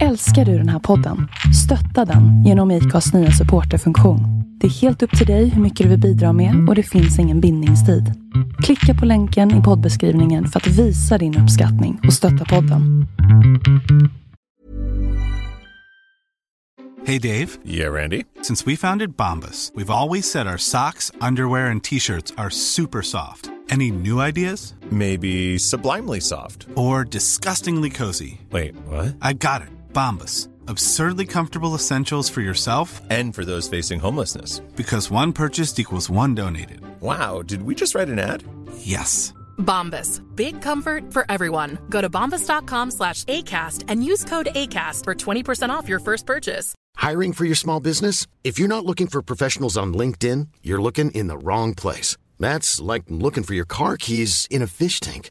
Älskar du den här podden? Stötta den genom IKAs nya supporterfunktion. Det är helt upp till dig hur mycket du vill bidra med och det finns ingen bindningstid. Klicka på länken i poddbeskrivningen för att visa din uppskattning och stötta podden. Hey Dave, Yeah, Randy. since we founded Bombus, we've always said our socks, underwear, and t-shirts are super soft. Any new ideas? Maybe sublimely soft. Or disgustingly cozy? Wait, what? I got it. Bombus. Absurdly comfortable essentials for yourself And for those facing homelessness. because one purchased equals one donated. Wow, did we just write an ad? Yes. Bombas. Big comfort for everyone. Go to bombas.com slash ACAST and use code ACAST for 20% off your first purchase. Hiring for your small business? If you're not looking for professionals on LinkedIn, you're looking in the wrong place. That's like looking for your car keys in a fish tank.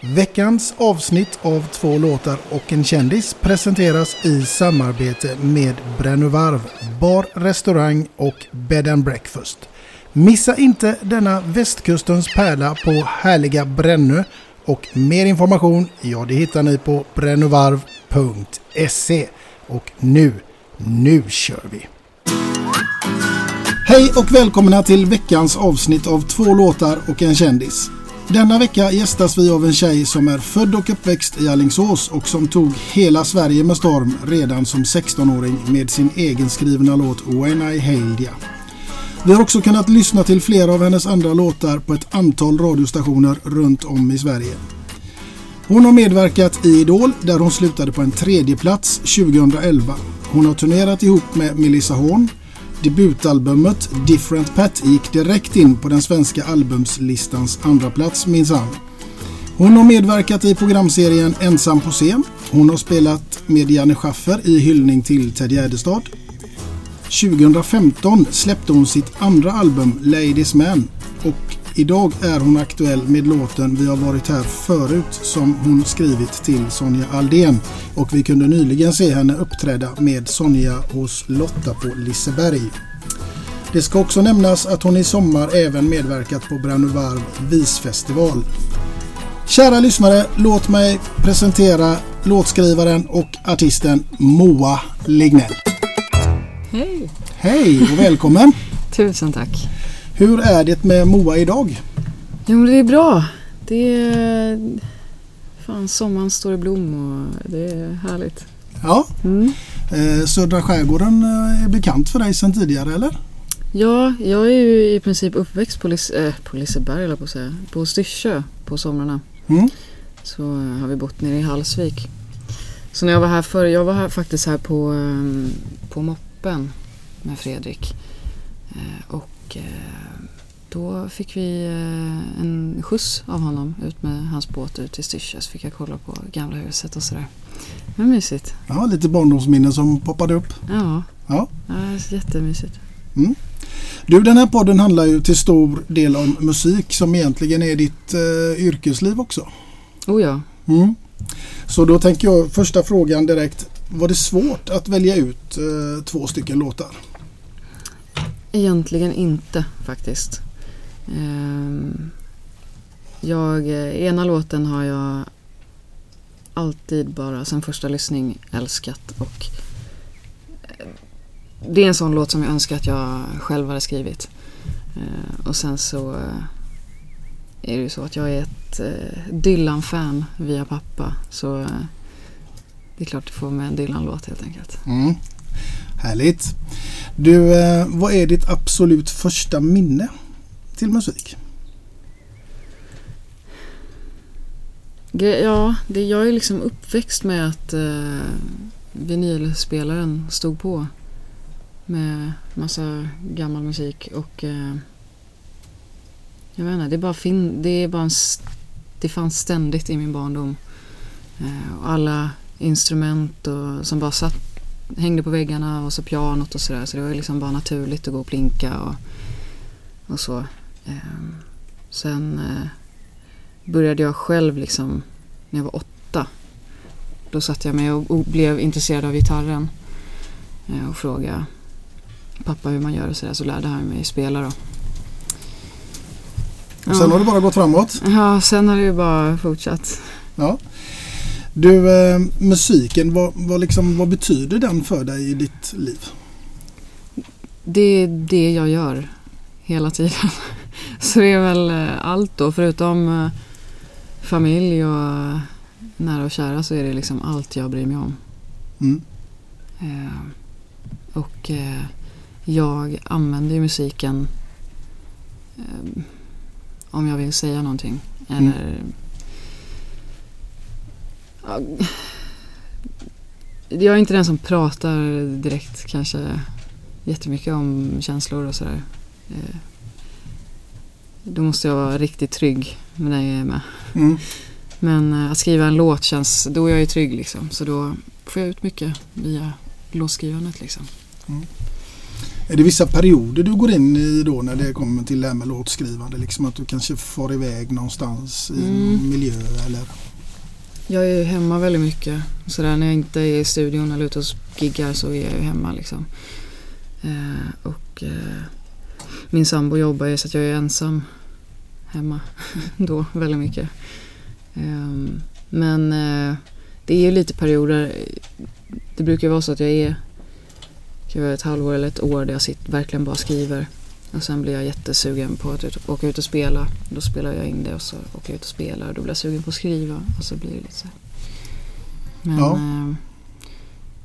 Veckans avsnitt av två låtar och en kändis presenteras i samarbete med Brännövarv, bar, restaurang och bed and breakfast. Missa inte denna västkustens pärla på härliga Brännö och mer information, ja det hittar ni på brännövarv.se. Och nu, nu kör vi! Hej och välkomna till veckans avsnitt av två låtar och en kändis. Denna vecka gästas vi av en tjej som är född och uppväxt i Alingsås och som tog hela Sverige med storm redan som 16-åring med sin egenskrivna låt When I Hailed Ya. Vi har också kunnat lyssna till flera av hennes andra låtar på ett antal radiostationer runt om i Sverige. Hon har medverkat i Idol där hon slutade på en tredje plats 2011. Hon har turnerat ihop med Melissa Horn. Debutalbumet Different Pat gick direkt in på den svenska albumslistans andra plats minsann. Hon har medverkat i programserien Ensam på scen. Hon har spelat med Janne Schaffer i hyllning till Ted Gärdestad. 2015 släppte hon sitt andra album Ladies Man och idag är hon aktuell med låten Vi har varit här förut som hon skrivit till Sonja Aldén och vi kunde nyligen se henne uppträda med Sonja hos Lotta på Liseberg. Det ska också nämnas att hon i sommar även medverkat på Brännövarv visfestival. Kära lyssnare, låt mig presentera låtskrivaren och artisten Moa Lignell. Hej! Hej och välkommen! Tusen tack. Hur är det med Moa idag? Jo, det är bra. Det är... Fan, sommaren står i blom och det är härligt. Ja, Mm. eh, södra skärgården eh, är bekant för dig sedan tidigare eller? Ja, jag är ju i princip uppväxt på, Lis- äh, på Liseberg, eller på att säga. På Styrsö på somrarna. Mm. Så eh, har vi bott nere i Hallsvik. Så när jag var här förr, jag var här faktiskt här på, eh, på moppen med Fredrik. Eh, Och eh, då fick vi eh, en skjuts av honom ut med hans båt ut till Styrsö. Så fick jag kolla på gamla huset och sådär. Det var mysigt. Ja, lite barndomsminnen som poppade upp. Ja, Ja. ja jättemysigt. Du, den här podden handlar ju till stor del om musik som egentligen är ditt eh, yrkesliv också. Oh ja. Mm. Så då tänker jag första frågan direkt. Var det svårt att välja ut eh, två stycken låtar? Egentligen inte faktiskt. Ehm, jag, ena låten har jag alltid bara sen första lyssning älskat och eh, det är en sån låt som jag önskar att jag själv hade skrivit. Ehm, och sen så eh, är det ju så att jag är ett eh, Dylan-fan via pappa så det är klart det får med en Dylan-låt helt enkelt. Mm. Härligt. Du, eh, vad är ditt absolut första minne till musik? Ja, det, jag är liksom uppväxt med att eh, vinylspelaren stod på med massa gammal musik och eh, jag vet inte, det är bara, fin- det är bara en, det fanns ständigt i min barndom. Eh, och alla instrument och, som bara satt, hängde på väggarna och så pianot och sådär så det var liksom bara naturligt att gå och plinka och, och så. Eh, sen eh, började jag själv liksom när jag var åtta. Då satt jag med och, blev intresserad av gitarren eh, och frågade pappa hur man gör och sådär så lärde han mig spela då. Och sen har det bara gått framåt. Ja, sen har det ju bara fortsatt. Ja. Du, eh, musiken, vad, vad, liksom, vad betyder den för dig i ditt liv? Det är det jag gör hela tiden. Så det är väl eh, allt då förutom eh, familj och nära och kära så är det liksom allt jag bryr mig om. Mm. Eh, och eh, jag använder ju musiken eh, om jag vill säga någonting. Eller... Ja, jag är inte den som pratar direkt kanske jättemycket om känslor och sådär. Eh, då måste jag vara riktigt trygg med det jag är med. Mm. Men eh, att skriva en låt känns, då är jag ju trygg liksom. Så då får jag ut mycket via låtskrivandet liksom. Är det vissa perioder du går in i då när det kommer till det här med låtskrivande? Liksom att du kanske far iväg någonstans i en Mm. miljö eller? Jag är ju hemma väldigt mycket. Sådär när jag inte är i studion eller ute och giggar så är jag ju hemma liksom. Eh, och eh, min sambo jobbar ju så att jag är ensam hemma då väldigt mycket. Eh, men eh, det är ju lite perioder. Det brukar vara så att jag är kan vara ett halvår eller ett år där jag sitter, verkligen bara skriver. Och sen blir jag jättesugen på att ut, åka ut och spela. Då spelar jag in det och så åker jag ut och spelar. Då blir jag sugen på att skriva och så blir det lite så här. Men Ja. eh,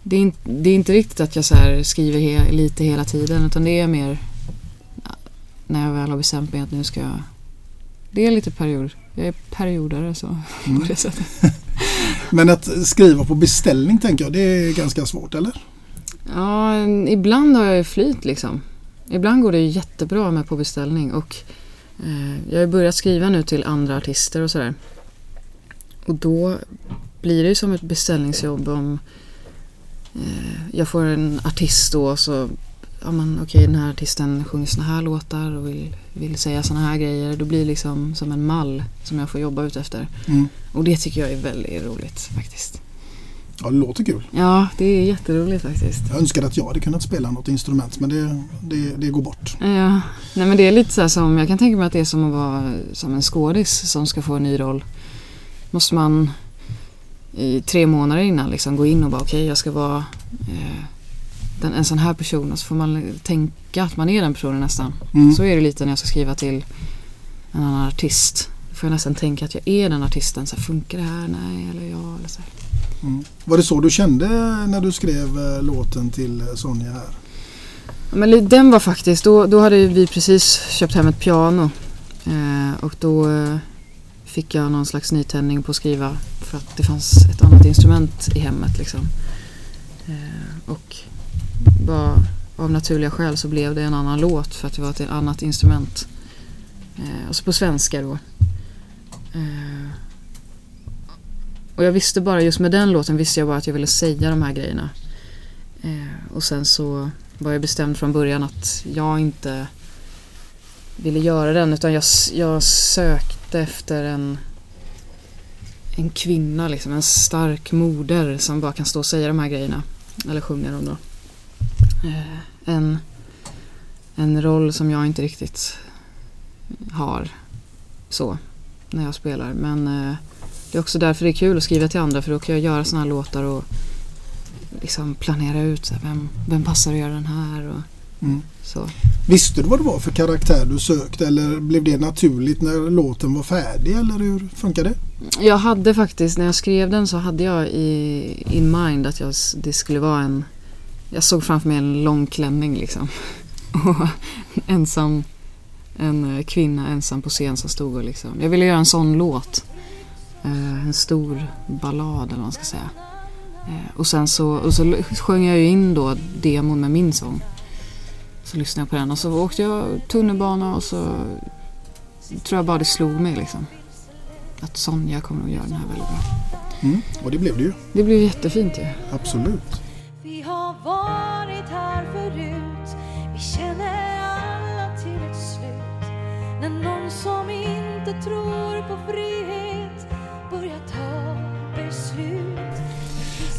det, är inte, det är inte riktigt att jag så här skriver he, lite hela tiden utan det är mer när jag väl har bestämt mig att nu ska jag... Det är lite period. Jag är periodare så Mm. på det sättet. Men att skriva på beställning tänker jag, det är ganska svårt eller? Ja, ibland har jag ju flyt liksom. Ibland går det ju jättebra med på beställning och eh, jag har ju börjat skriva nu till andra artister och sådär. Och då blir det ju som ett beställningsjobb om eh, jag får en artist då och så ja men okej den här artisten sjunger såna här låtar och vill, vill säga såna här grejer. Då blir det liksom som en mall som jag får jobba ut efter. Mm. Och det tycker jag är väldigt roligt faktiskt. Ja, det låter kul. Ja, det är jätteroligt faktiskt. Jag önskar att jag hade kunnat spela något instrument men det, det, det går bort. Ja, nej men det är lite så här som, jag kan tänka mig att det är som att vara som en skådis som ska få en ny roll. Måste man i tre månader innan liksom gå in och bara okej jag ska vara eh, den, en sån här person och så får man tänka att man är den personen nästan. Mm. Så är det lite när jag ska skriva till en annan artist. Då får jag nästan tänka att jag är den artisten. Så här, funkar det här? Nej, eller ja. Eller så här. Mm. Var det så du kände när du skrev eh, låten till eh, Sonja här? Men den var faktiskt, då, då hade vi precis köpt hem ett piano. Eh, och då eh, fick jag någon slags nytändning på att skriva för att det fanns ett annat instrument i hemmet. Liksom. Eh, och bara av naturliga skäl så blev det en annan låt för att det var ett annat instrument. Eh, och så på svenska då. Eh, och jag visste bara, just med den låten visste jag bara att jag ville säga de här grejerna. Eh, och sen så var jag bestämd från början att jag inte ville göra den utan jag, jag sökte efter en en kvinna, liksom, en stark moder som bara kan stå och säga de här grejerna. Eller sjunga dem då. Eh, en, en roll som jag inte riktigt har så när jag spelar. Men eh, det är också därför det är kul att skriva till andra för då kan jag göra såna här låtar och liksom planera ut så här, vem, vem passar att göra den här och Mm. så. Visste du vad det var för karaktär du sökte eller blev det naturligt när låten var färdig eller hur funkar det? Jag hade faktiskt, när jag skrev den så hade jag i in mind att jag, det skulle vara en, jag såg framför mig en lång klänning liksom. Och ensam, en kvinna ensam på scen som stod och liksom. Jag ville göra en sån låt. Eh, en stor ballad eller vad man ska säga. Eh, och sen så, och så sjöng jag ju in då demon med min sång. Så lyssnade jag på den och så åkte jag tunnelbana och så tror jag bara det slog mig liksom. Att Sonja kommer att göra den här väldigt bra. Mm. Och det blev det ju. Det blev jättefint ju. Absolut. Vi har varit här förut Vi känner alla till ett slut När någon som inte tror på frihet Börjar ta beslut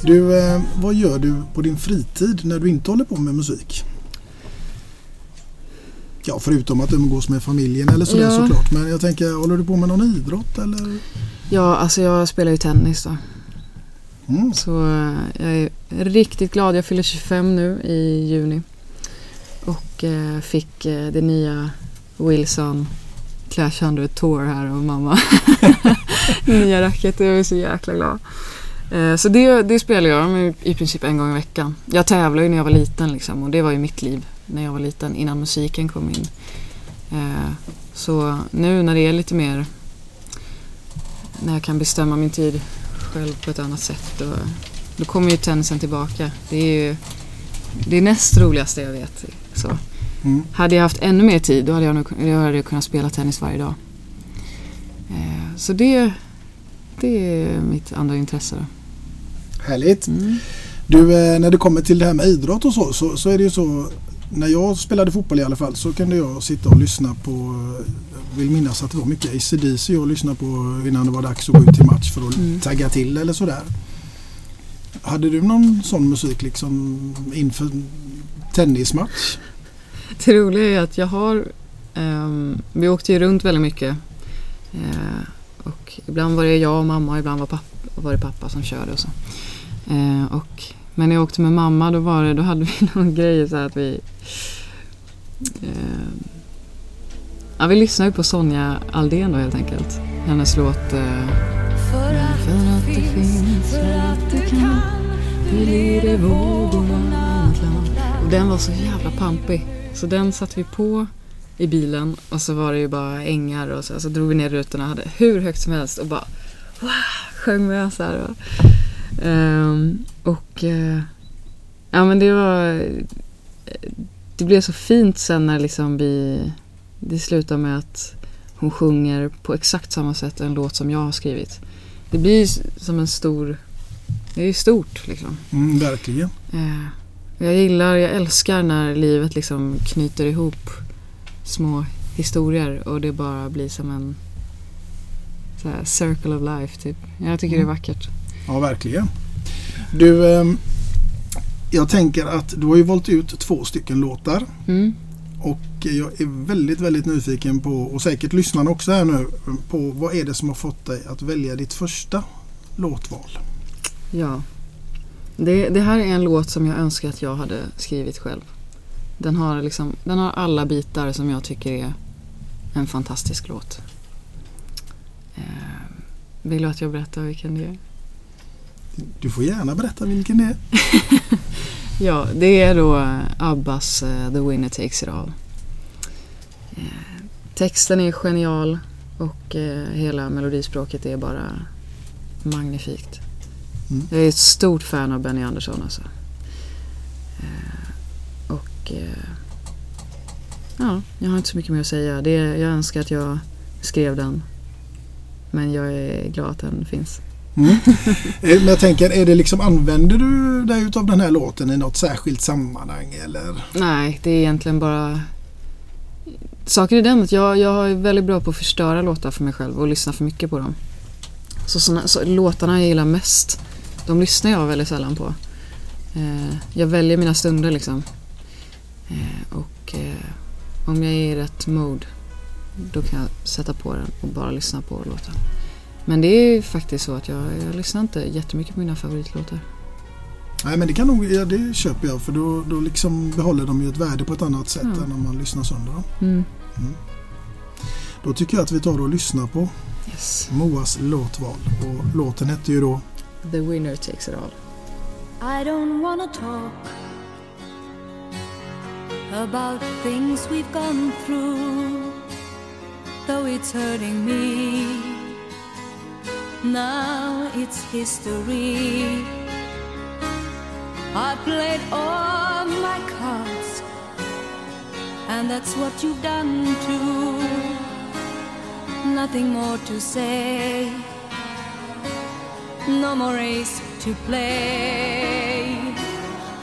Du, eh, vad gör du på din fritid när du inte håller på med musik? Ja, förutom att umgås med familjen eller sådär Ja. såklart. Men jag tänker, håller du på med någon idrott eller? Ja, alltså jag spelar ju tennis då. Mm. Så eh, jag är riktigt glad. Jag fyller 25 nu i juni. Och eh, fick det nya Wilson Clash Under Tour här av mamma. nya racket. Jag är så jäkla glad. Eh, så det, det spelar jag med i princip en gång i veckan. Jag tävlade ju när jag var liten liksom, och det var ju mitt liv när jag var liten innan musiken kom in. Eh, så nu när det är lite mer när jag kan bestämma min tid själv på ett annat sätt då, då kommer ju tennisen tillbaka. Det är ju det är näst roligaste jag vet. Så. Mm. Hade jag haft ännu mer tid då hade jag, nog, då hade jag kunnat spela tennis varje dag. Eh, så det, det är mitt andra intresse. Då. Härligt. Mm. Du, eh, när det kommer till det här med idrott och så, så, så är det ju så. När jag spelade fotboll i alla fall så kunde jag sitta och lyssna på, jag vill minnas att det var mycket ACDC jag lyssnade på innan det var dags att gå ut till match för att Mm. tagga till eller sådär. Hade du någon sån musik liksom inför tennismatch? Det roliga är att jag har... ehm, vi åkte ju runt väldigt mycket. Eh, och ibland var det jag och mamma ibland var, pappa, var det pappa som körde och så. Eh, och, men när jag åkte med mamma då, var det, då hade vi någon grej så att vi... Eh, ja, vi lyssnade ju på Sonja Aldén då helt enkelt. Hennes låt... Eh, För att För det finns, för att det kan det vågorna Och den var så jävla pampig. Så den satte vi på i bilen och så var det ju bara ängar och så, så drog vi ner rutorna hade hur högt som helst och bara wow, sjöng med så här. Och, Ehm, och eh, ja men det var det blev så fint sen när liksom vi det slutar med att hon sjunger på exakt samma sätt en låt som jag har skrivit. Det blir ju som en stor det är ju stort liksom. Mm, verkligen. Eh, jag gillar, jag älskar när livet liksom knyter ihop små historier och det bara blir som en circle of life typ. Jag tycker det är vackert. Ja, verkligen. Du, ehm, jag tänker att du har ju valt ut två stycken låtar. Mm. Och jag är väldigt, väldigt nyfiken på, och säkert lyssnarna också här nu, på vad är det som har fått dig att välja ditt första låtval? Ja. Det, det här är en låt som jag önskar att jag hade skrivit själv. Den har, liksom, den har alla bitar som jag tycker är en fantastisk låt. Eh, vill du att jag berättar vilken det är? Du får gärna berätta vilken det är. Ja, det är då eh, Abbas eh, The Winner Takes It All. Eh, texten är genial och eh, hela melodispråket är bara magnifikt. Mm. Jag är ett stort fan av Benny Andersson alltså. Eh, och eh, ja, jag har inte så mycket mer att säga. Det, jag önskar att jag skrev den. Men jag är glad att den finns. Mm. Eh, Men jag tänker, är det liksom, använder du dig utav den här låten i något särskilt sammanhang eller? Nej, det är egentligen bara... Saker är den att jag, jag är väldigt bra på att förstöra låtar för mig själv och lyssna för mycket på dem. Så, såna, så låtarna jag gillar mest, de lyssnar jag väldigt sällan på. Eh, jag väljer mina stunder liksom. Eh, och eh, om jag är i rätt mode, då kan jag sätta på den och bara lyssna på låten. Men det är faktiskt så att jag, jag lyssnar inte jättemycket på mina favoritlåtar. Nej men det kan nog, ja, det köper jag för då, då liksom behåller de ju ett värde på ett annat sätt Ja. än om man lyssnar sönder dem. Mm. Då tycker jag att vi tar och lyssnar på Yes. Moas låtval och låten hette ju då The winner takes it all. I don't wanna talk about things we've gone through, though it's hurting me. Now it's history. I played all my cards, and that's what you've done too. Nothing more to say, no more race to play.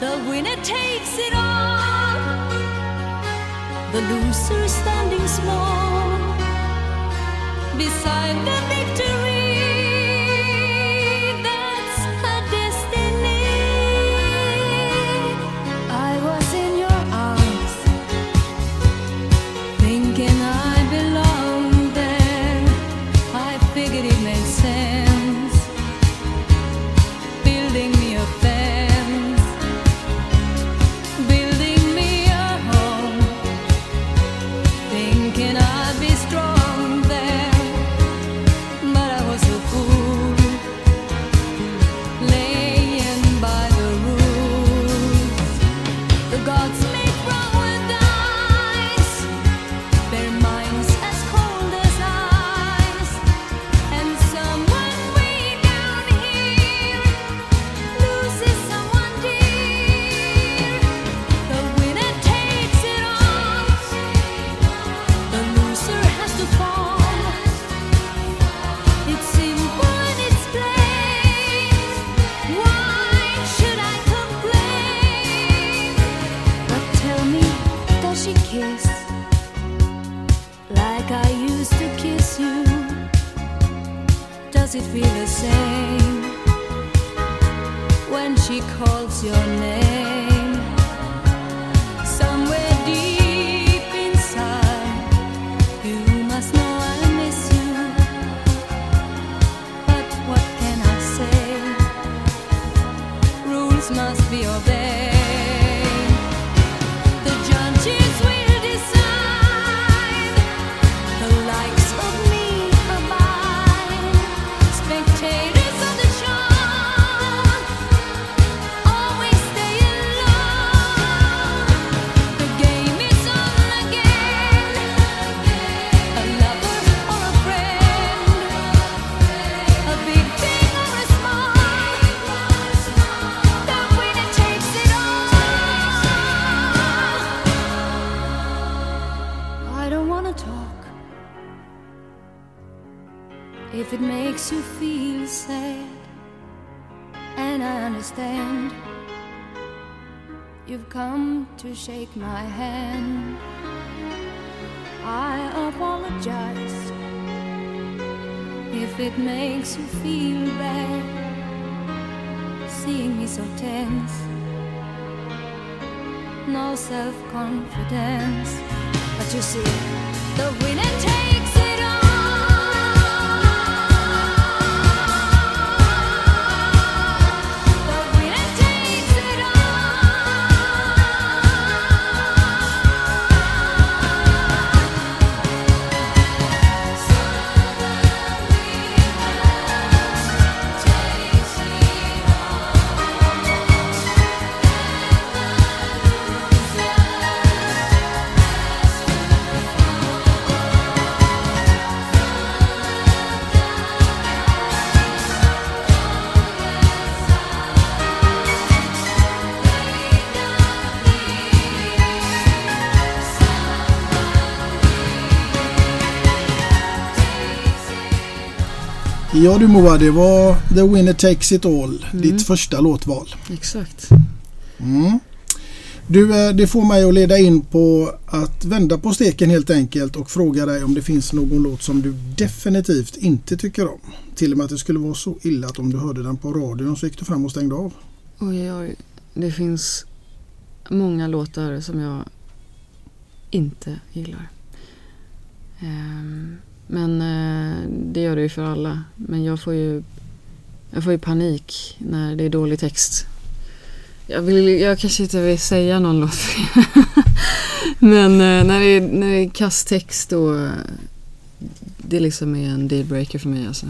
The winner takes it all, the loser standing small beside the victory. Ja du Moa, det var The Winner Takes It All, ditt första låtval. Exakt. Mm. Du, eh, det får mig att leda in på att vända på steken helt enkelt och fråga dig om det finns någon låt som du definitivt inte tycker om. Till och med att det skulle vara så illa att om du hörde den på radion så gick du fram och stängde av. Oj, oj. Det finns många låtar som jag inte gillar. Ehm, men eh, det gör det ju för alla. Men jag får ju, jag får ju panik när det är dålig text. Jag, vill, jag kanske inte vill säga någon låt. Men eh, när det, är, när det är kass text då det liksom är en dealbreaker för mig alltså.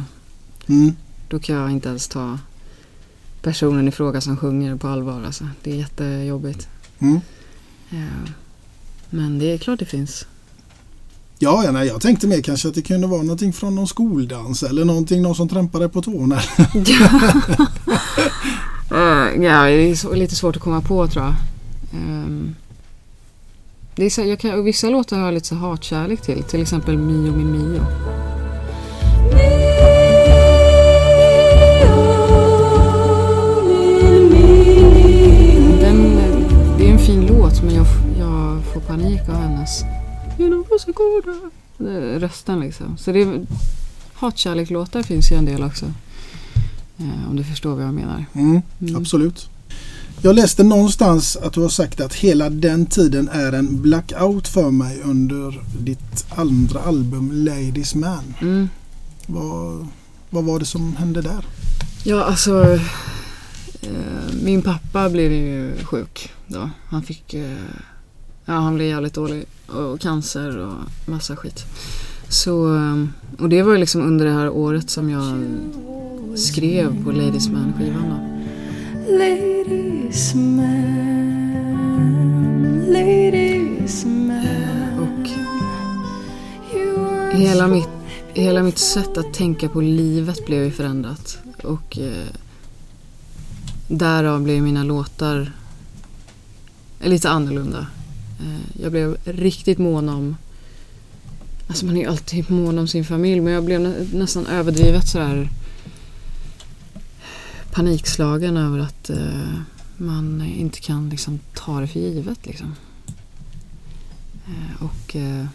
Mm. Då kan jag inte ens ta personen i fråga som sjunger på allvar alltså. Det är jättejobbigt. Mm. Ja. Men det är klart det finns. Ja, ja nej, jag tänkte mer kanske att det kunde vara någonting från någon skoldans eller någonting, någon som trampade på tårna. Uh, ja, det är lite svårt att komma på tror jag. Um, det är så, jag kan, vissa låtar har jag lite så hatkärlek till. Till exempel Mio min Mio. Den, eh, det är en fin låt men jag, jag får panik av hennes Genom Vassagårda. Rösten liksom. Så det är, hatkärlek-låtar finns ju en del också. Eh, om du förstår vad jag menar. Mm, Absolut. Jag läste någonstans att du har sagt att hela den tiden är en blackout för mig under ditt andra album Ladies Man. Mm. Vad, vad var det som hände där? Ja, alltså. Eh, min pappa blev ju sjuk då. Han fick. Eh, ja, han blev jävligt dålig. Och cancer och massa skit. Så, eh, och det var ju liksom under det här året som jag skrev på Ladies Man skivan då. Ladies man, ladies man. Och hela mitt, hela mitt sätt att tänka på livet blev ju förändrat. Och eh, därav blev mina låtar lite annorlunda. Eh, jag blev riktigt mån om Alltså man är ju alltid mån om sin familj men jag blev nä- nästan överdrivet sådär panikslagen över att eh, man inte kan liksom ta det för givet liksom. Eh, och eh,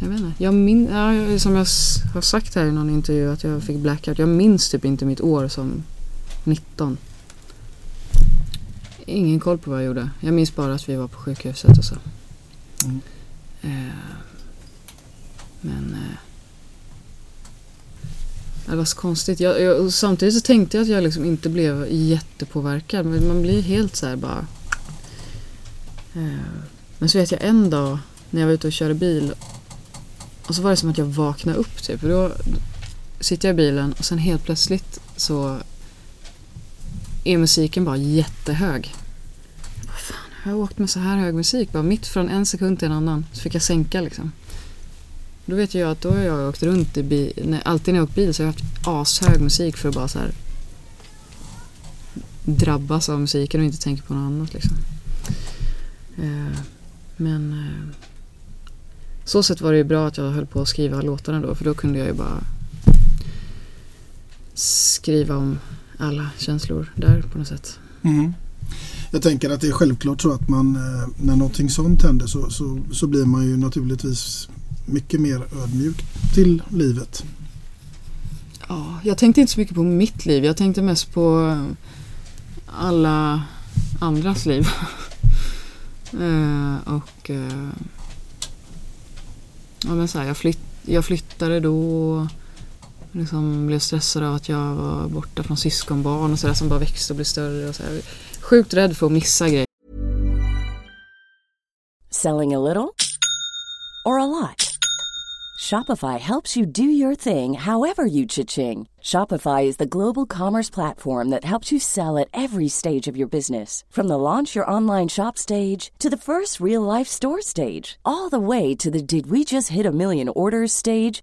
jag vet inte. Jag min, ja, som jag har sagt här i någon intervju att jag fick blackout. Jag minns typ inte mitt år som 19. Ingen koll på vad jag gjorde. Jag minns bara att vi var på sjukhuset och så. Mm. Eh, men... Eh, det var så konstigt. Jag, jag, och samtidigt så tänkte jag att jag liksom inte blev jättepåverkad. Men man blir helt så bara... Eh, men så vet jag en dag när jag var ute och körde bil. Och så var det som att jag vaknade upp typ. För då sitter jag i bilen och sen helt plötsligt så är musiken bara jättehög. Vad fan, jag har åkt med så här hög musik bara mitt från en sekund till en annan. Så fick jag sänka liksom. Då vet jag att då har jag åkt runt i bil. När, alltid när jag åkt bil så har jag haft ashög musik för att bara så här drabbas av musiken och inte tänka på något annat liksom. Eh, men eh, så sätt var det ju bra att jag höll på att skriva låtarna då för då kunde jag ju bara skriva om alla känslor där på något sätt. Mm. Jag tänker att det är självklart så att man eh, när någonting sånt händer så, så, så blir man ju naturligtvis mycket mer ödmjuk till livet. Ja, jag tänkte inte så mycket på mitt liv. Jag tänkte mest på alla andras liv. Eh, och eh, ja, men så här, jag, flytt, jag flyttade då och liksom blev stressad av att jag var borta från syskonbarn och sådär som bara växte och blev större. Och sådär. Sjukt rädd för att missa grejer. Selling a little or a lot? Shopify helps you do your thing however you cha-ching. Shopify is the global commerce platform that helps you sell at every stage of your business. From the launch your online shop stage to the first real life store stage, all the way to the did we just hit a million orders stage.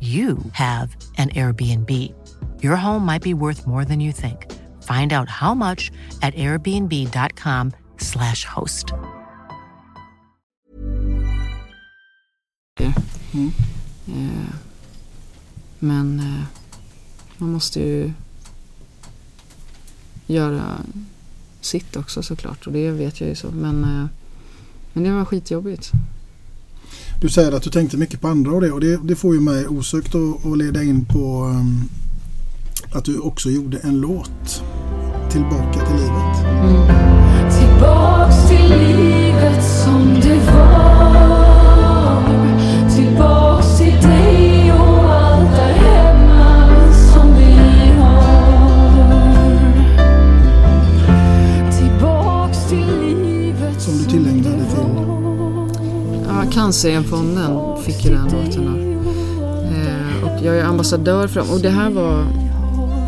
you have an Airbnb. Your home might be worth more than you think. Find out how much at airbnb.com/slash host. Mm. Eh, Men eh, man måste ju göra sitt också såklart och det vet jag ju så. Men, eh, men det var skitjobbigt. Du säger att du tänkte mycket på andra och det och det, det får ju mig osökt att, leda in på um, att du också gjorde en låt. Tillbaka till livet. Mm. Tillbaks till livet som det var Ja, Cancerfonden fick ju den låten. då. Eh, och jag är ambassadör för dem. Och det här var...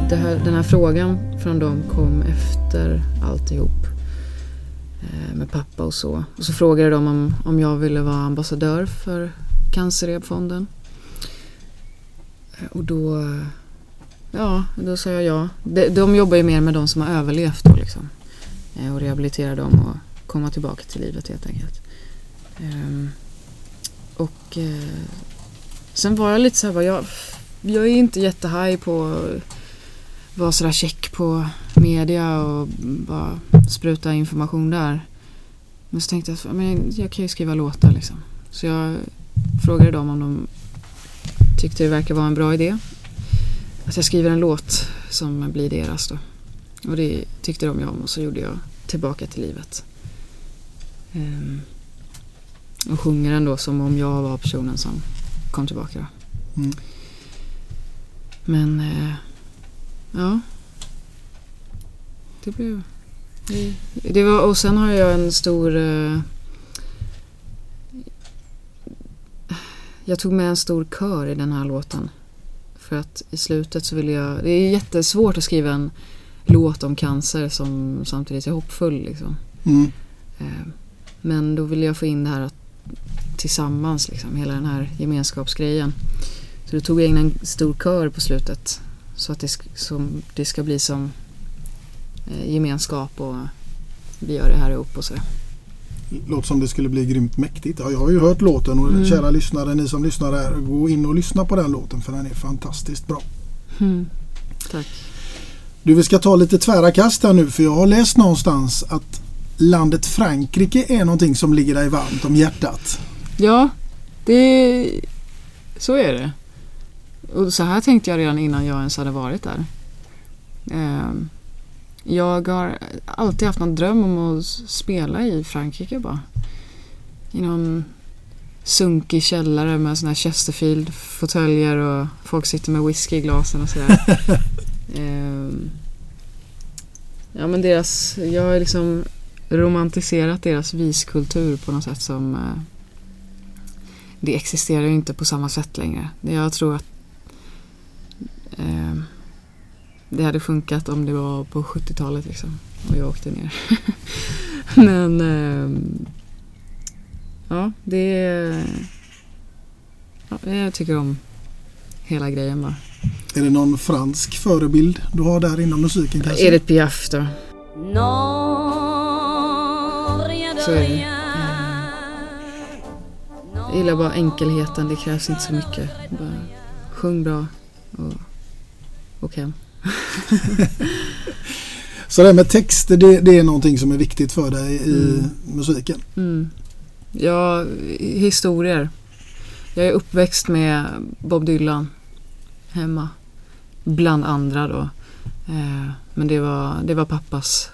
Det här, den här frågan från dem kom efter alltihop. Eh, med pappa och så. Och så frågade de om, om jag ville vara ambassadör för Cancerfonden. Eh, och då... Ja, då sa jag ja. De, de jobbar ju mer med de som har överlevt då liksom. Eh, och rehabilitera dem och komma tillbaka till livet helt enkelt. Ehm, och eh, sen var jag lite så här, bara, jag, jag är inte jättehaj på att vara sådär check på media och bara spruta information där. Men så tänkte jag, att, men jag kan ju skriva låtar liksom. Så jag frågade dem om de tyckte det verkar vara en bra idé. Att jag skriver en låt som blir deras då. Och det tyckte de ju om och så gjorde jag Tillbaka till livet. Um och sjunger den då som om jag var personen som kom tillbaka. Mm. Men eh, ja. Det blev... Det, det var, och sen har jag en stor... Eh, jag tog med en stor kör i den här låten. För att i slutet så ville jag... Det är jättesvårt att skriva en låt om cancer som samtidigt är hoppfull. Liksom. Mm. Eh, Men då ville jag få in det här att tillsammans, liksom, hela den här gemenskapsgrejen. Så då tog jag in en stor kör på slutet. Så att det, som, det ska bli som eh, gemenskap och vi gör det här ihop och så. Låter som det skulle bli grymt mäktigt. Ja, jag har ju hört låten och Mm. kära lyssnare, ni som lyssnar här, gå in och lyssna på den låten för den är fantastiskt bra. Mm. Tack. Du, vi ska ta lite tvära kast här nu för jag har läst någonstans att landet Frankrike är någonting som ligger dig varmt om hjärtat. Ja, det, så är det. Och så här tänkte jag redan innan jag ens hade varit där. Ehm, Jag har alltid haft någon dröm om att spela i Frankrike bara. I någon sunkig källare med såna här Chesterfield-fåtöljer och folk sitter med whisky i glasen och sådär. Ehm, ja men deras, jag har liksom romantiserat deras viskultur på något sätt som eh, det existerar ju inte på samma sätt längre. Jag tror att Eh, det hade funkat om det var på 70-talet liksom. Och jag åkte ner. Men eh, ja, det är... Ja, jag tycker om hela grejen bara. Är det någon fransk förebild du har där inom musiken kanske? Edith Piaf då. De Så är det. Jag gillar bara enkelheten, det krävs inte så mycket. Bara sjung bra och åk hem. Så det här med texter det, det är någonting som är viktigt för dig i Mm. musiken? Mm. Ja, historier. Jag är uppväxt med Bob Dylan hemma. Bland andra då. Eh, men det var, det var pappas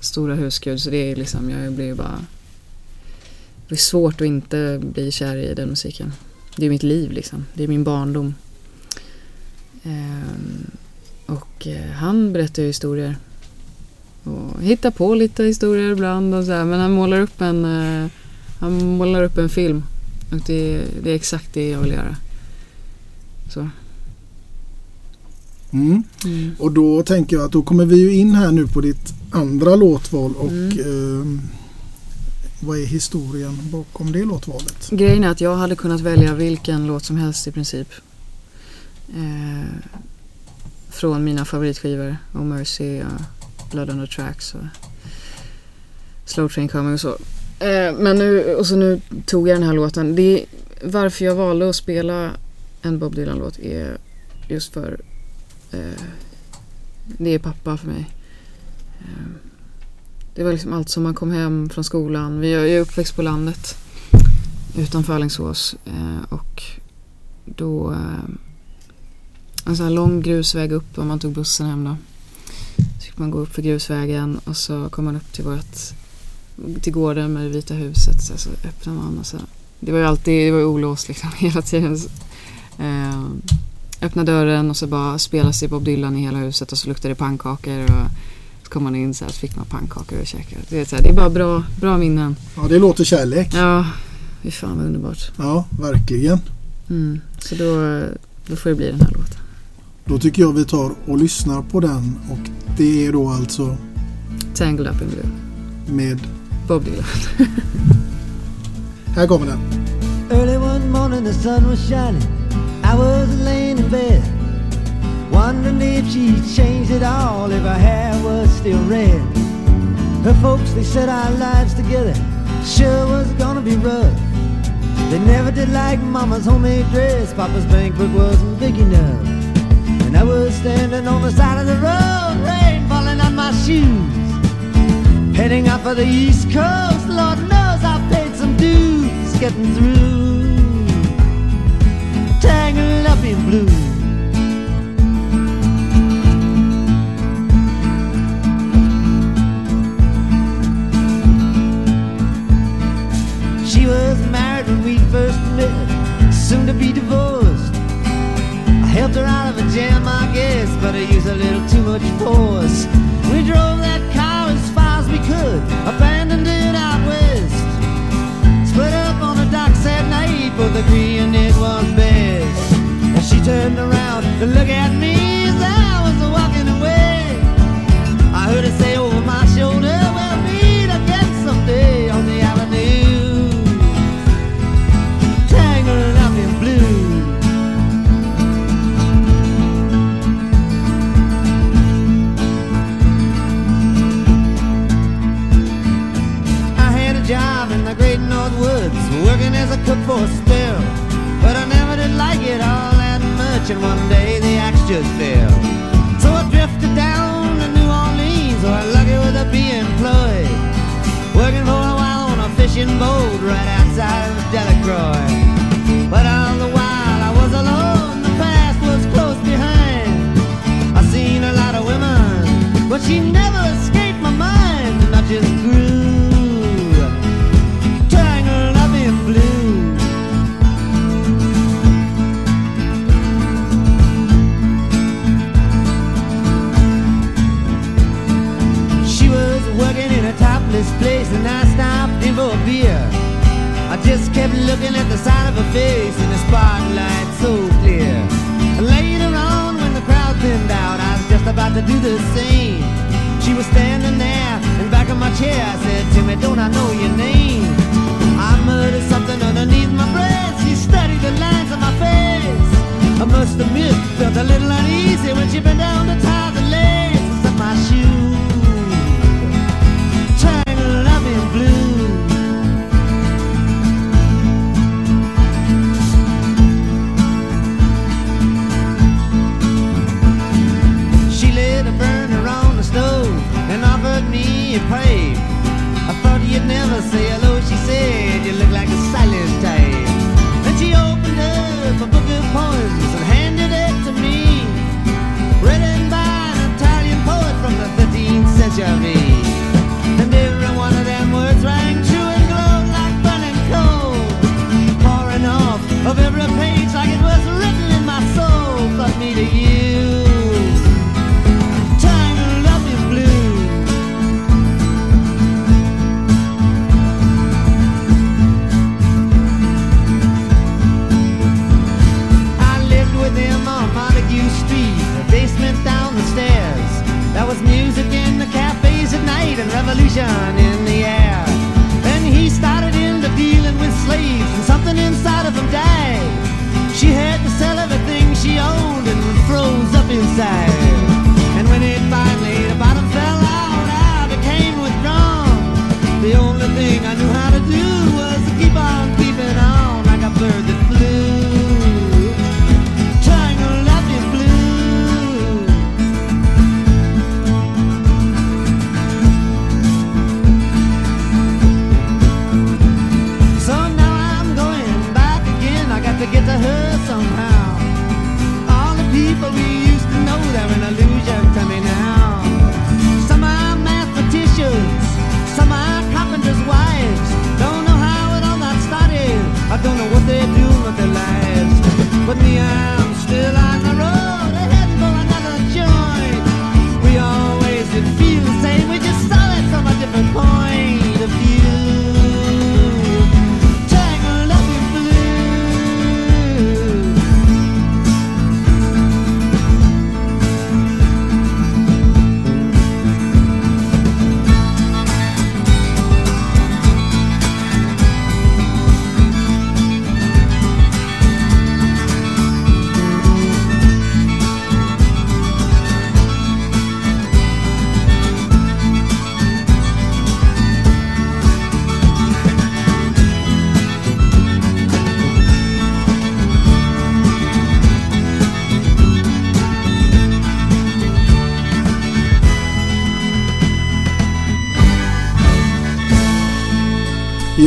stora husgud så det är liksom, jag blir ju bara... Det är svårt att inte bli kär i den musiken. Det är mitt liv liksom. Det är min barndom. Ehm, och eh, han berättar ju historier. Och hittar på lite historier ibland och så här, men han målar upp en, eh, han målar upp en film. Och det, det är exakt det jag vill göra. Så. Mm. Mm. Och då tänker jag att då kommer vi ju in här nu på ditt andra låtval och Mm. ehm, vad är historien bakom det låtvalet? Grejen är att jag hade kunnat välja vilken låt som helst i princip. Eh, från mina favoritskivor. Oh Mercy och Blood on the Tracks och Slow Train Coming och så. Eh, men nu, och så nu tog jag den här låten. Det, varför jag valde att spela en Bob Dylan-låt är just för eh, Eh, det är pappa för mig. Eh, det var liksom allt som man kom hem från skolan. Vi- Jag är uppväxt på landet utanför Alingsås eh, och då eh, en sån här lång grusväg upp om man tog bussen hem då. Så fick man gå upp för grusvägen och så kom man upp till vårt till gården med det vita huset så, så öppnade man och så det var ju alltid, det var ju olåst liksom hela tiden. Eh, öppna dörren och så bara spelade sig Bob Dylan i hela huset och så luktade det pannkakor och så kom man in så här så fick man pannkakor och käkade. Det är, så här, det är bara bra, bra minnen. Ja, det låter kärlek. Ja, fy fan vad underbart. Ja, verkligen. Mm. Så då, då får det bli den här låten. Då tycker jag vi tar och lyssnar på den och det är då alltså Tangled Up in Blue. med Bob Dylan. Här kommer den. Early one morning the sun was shining. If she'd changed it all, if her hair was still red. Her folks, they said our lives together sure was gonna be rough. They never did like Mama's homemade dress, Papa's bank book wasn't big enough. And I was standing on the side of the road, rain falling on my shoes. Heading out for the East Coast, Lord knows I paid some dues getting through. Tangled up in blue. Soon to be divorced. I helped her out of a jam, I guess, but I used a little too much force. We drove that car as far as we could, abandoned it out west. Split up on the docks at night, both agreeing it was best. And she turned around to look at me job in the great North Woods, working as a cook for a spell. But I never did like it all that much, and one day the axe just fell. So I drifted down to New Orleans, where I'm lucky with a be employed. Working for a while on a fishing boat right outside of Delacroix. But all the while I was alone, the past was close behind. I seen a lot of women, but she never escaped my mind, and I just grew a beer. I just kept looking at the side of her face in the spotlight so clear. Later on, when the crowd thinned out, I was just about to do the same. She was standing there in back of my chair. I said, Timmy, don't I know your name? I muttered something underneath my breath. She studied the lines on my face. I must admit, felt a little uneasy when she bent down to tie the laces of my shoe. Offered me. I thought you'd never say hello,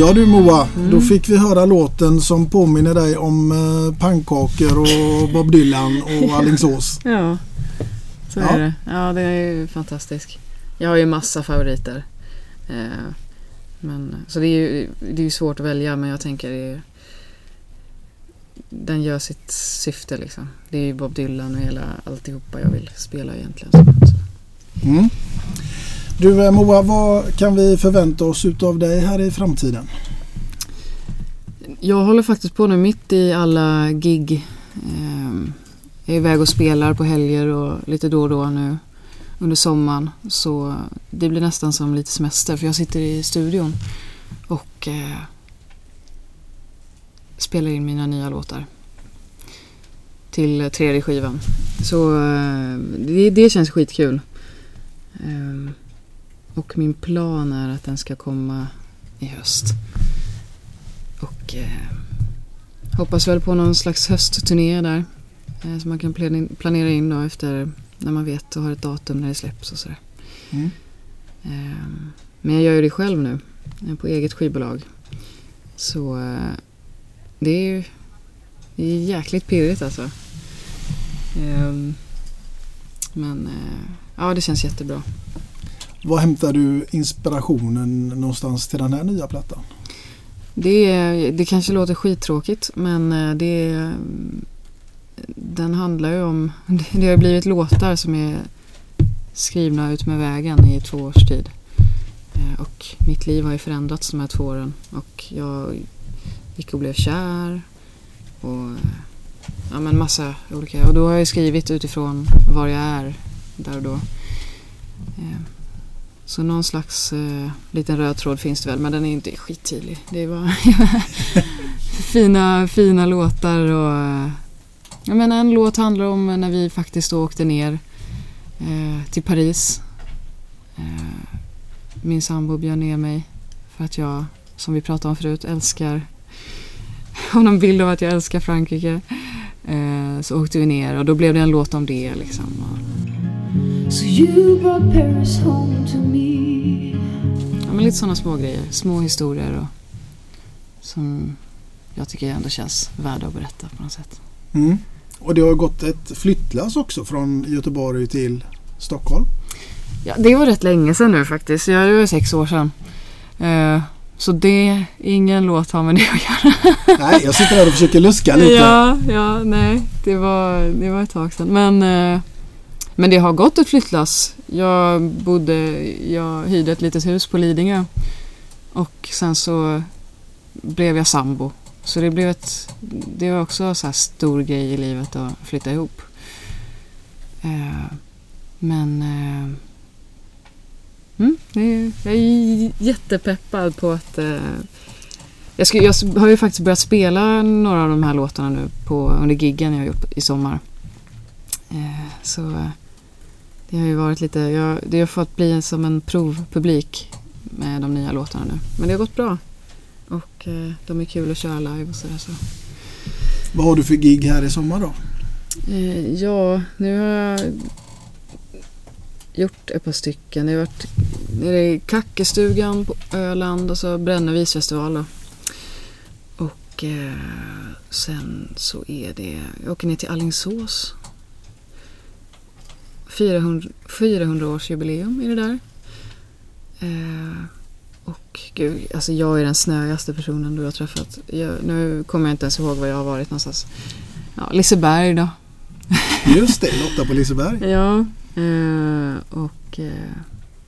Ja du Moa, då fick vi höra låten som påminner dig om eh, pannkakor och Bob Dylan och Alingsås. Ja, så Ja. är det. Ja, det är ju fantastisk. Jag har ju massa favoriter. Eh, men, så det är ju det är svårt att välja men jag tänker det är, den gör sitt syfte liksom. Det är ju Bob Dylan och hela alltihopa jag vill spela egentligen. Så. Mm. Du eh, Moa, vad kan vi förvänta oss utav dig här i framtiden? Jag håller faktiskt på nu mitt i alla gig. Jag är iväg och spelar på helger och lite då och då nu under sommaren. Så det blir nästan som lite semester för jag sitter i studion och eh, spelar in mina nya låtar till tredje skivan. Så eh, det, det känns skitkul. Ehm, och min plan är att den ska komma i höst. Och eh, hoppas väl på någon slags höstturné där. Eh, som man kan plan- planera in då efter när man vet och har ett datum när det släpps och sådär. Mm. Eh, men jag gör ju det själv nu. eh, På eget skivbolag. Så eh, det är ju det är jäkligt pirrigt alltså. Ehm, men eh, ja, det känns jättebra. Var hämtar du inspirationen någonstans till den här nya plattan? Det, det kanske låter skittråkigt men eh, det den handlar ju om, det har blivit låtar som är skrivna ut med vägen i två års tid. Eh, och mitt liv har ju förändrats de här två åren och jag gick och blev kär och ja men massa olika och då har jag skrivit utifrån var jag är där och då. Eh, så någon slags eh, liten röd tråd finns det väl men den är inte skittydlig. Det är bara fina, fina låtar och eh, jag menar en låt handlar om när vi faktiskt åkte ner eh, till Paris. Eh, min sambo bjöd ner mig för att jag, som vi pratade om förut, älskar har någon bild av att jag älskar Frankrike. Eh, så åkte vi ner och då blev det en låt om det liksom. So you brought Paris home to me Ja, men lite sådana små grejer, små historier och, som jag tycker ändå känns värda att berätta på något sätt. Mm. Och det har gått ett flyttlass också från Göteborg till Stockholm. Ja, det var rätt länge sedan nu faktiskt. Ja, det var sex år sedan. Eh, så det, ingen låt har med det att göra. Nej, jag sitter här och försöker luska lite. Ja, ja, nej. Det var, det var ett tag sedan. Men, eh, men det har gått ett flyttlass. Jag bodde, jag hyrde ett litet hus på Lidingö. Och sen så blev jag sambo. Så det blev ett, det var också en så här stor grej i livet att flytta ihop. Eh, men eh, mm, jag är jättepeppad på att eh, jag, ska, jag har ju faktiskt börjat spela några av de här låtarna nu på, under giggen jag har gjort i sommar. Eh, så eh, det har ju varit lite, jag, det har fått bli som en provpublik med de nya låtarna nu. Men det har gått bra. Och eh, de är kul att köra live och sådär. Så. Vad har du för gig här i sommar då? Eh, ja, nu har jag gjort ett par stycken. Jag har varit nere i Kackestugan på Öland och så Brännö festival då. Och eh, sen så är det, jag åker ner till Allingsås. 400, 400 års jubileum är det där. Eh, och gud, alltså jag är den snöigaste personen du har träffat. Jag, nu kommer jag inte ens ihåg var jag har varit någonstans. Ja, Liseberg då. Just det, Lotta på Liseberg. Ja, eh, och eh,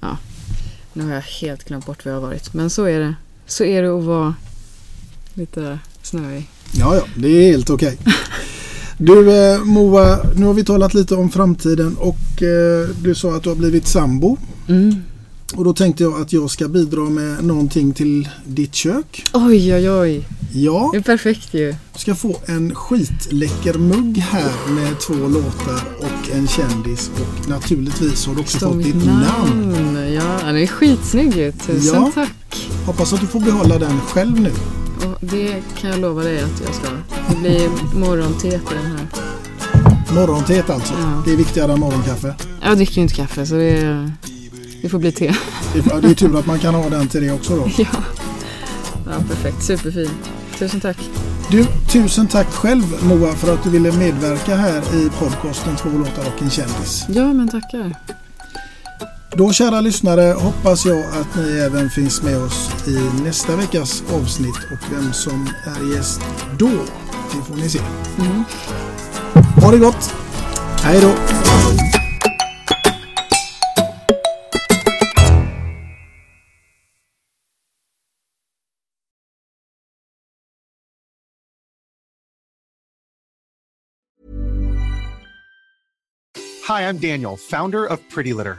ja, nu har jag helt glömt bort var jag har varit. Men så är det. Så är det att vara lite snöig. Ja, ja, det är helt okej. Du eh, Moa, nu har vi talat lite om framtiden och eh, du sa att du har blivit sambo. Mm. Och då tänkte jag att jag ska bidra med någonting till ditt kök. Oj, oj, oj. Ja. Det är perfekt ju. Du ska få en skitläcker mugg här med två låtar och en kändis och naturligtvis har du också Står fått ditt namn. namn. Ja, den är skitsnygg ju. Tusen Ja. tack. Hoppas att du får behålla den själv nu. Och det kan jag lova dig att jag ska. Det blir morgontet i den här. Morgontet alltså. Ja. Det är viktigare än morgonkaffe. Jag dricker ju inte kaffe så det, det får bli te. Det är- Det är tur att man kan ha den till det också då. ja. ja, perfekt. Superfin. Tusen tack. Du, tusen tack själv Moa för att du ville medverka här i podcasten Två låtar och en kändis. Ja, men tackar. Då kära lyssnare hoppas jag att ni även finns med oss i nästa veckas avsnitt och vem som är gäst då, det får ni se. Mm. Ha det gott! Hej då! Hi, I'm Daniel, founder of Pretty Litter.